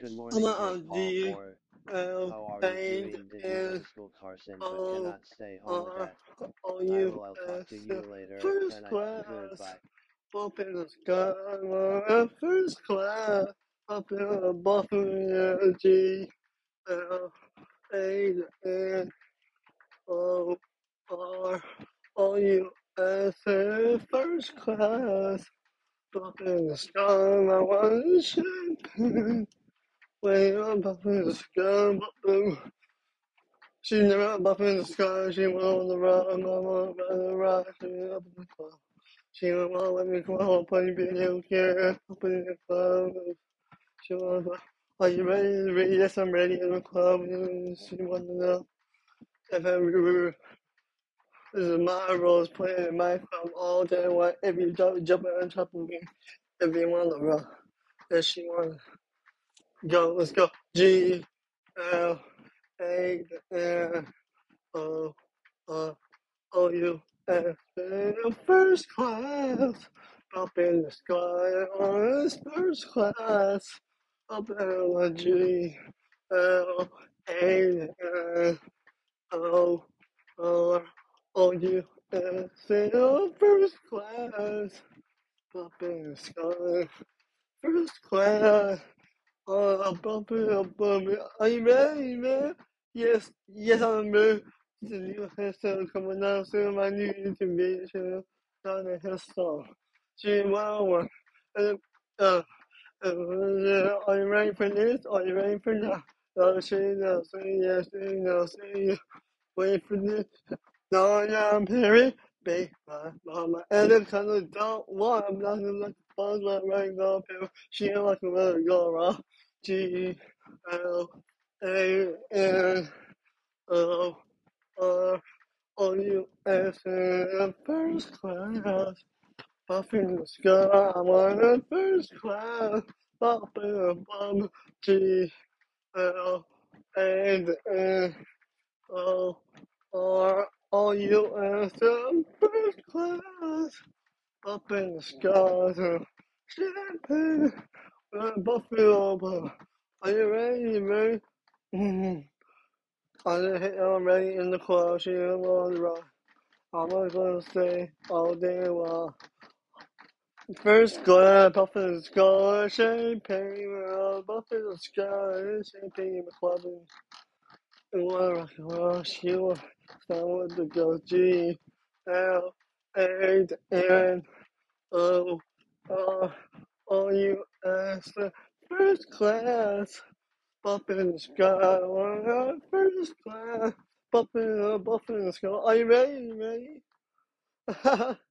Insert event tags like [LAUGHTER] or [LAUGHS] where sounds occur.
Good I'm morning, Great Paul the Moore. L How are you doing? You N to school, Carson, but cannot stay home R again? O I will. I'll talk to you later. First Good night. class, Goodbye. Way up in the sky, but She never up up in the sky, she went on the rock, mama, by the rock, she went up in the cloud. She went on, let me come on, play video here, up in the cloud. She went on, are you ready? ready? Yes, I'm ready in the club. She wanted to know if I remember. This is my role playing in my club all day. What if you jump, jump on top of me? If you want to rock, if she want to go, let's go. G L A N O. Oh, you have been a first class. Up in the sky on this first class. Up in the G L A N O R O U S in first class. Up in the sky. First class above it, above it. Are you ready, man? Yes, yes, I'm ready. The new hairstyle coming out soon. My new YouTube video on the hairstyle. She wow. Uh, uh, uh, are you ready for this? Are you ready for that? Oh, she no, say yes, say no, say yes. Wait for this. No, yeah, I'm here. Big my mama. And the kind of don't want. I'm not gonna let the buzz right now. She ain't like a little girl, right? G L A N O R O U S in first class. In the sky, I'm on a first class. Up in above G L A N O R O U S in first class. Up in the skies, champagne. Buffalo, but are you ready, man? Mm-hmm. I didn't hit I'm ready in the club, she the rock. I'm not gonna stay all day long. First sky, champagne, uh, Buffalo sky, champagne in the club, and one rock and roll, she was down want to go G, L, A, N, O, R, O, U, S, first class. Up in the sky, one first class. Up the, up in the sky. Are you ready? You ready? [LAUGHS]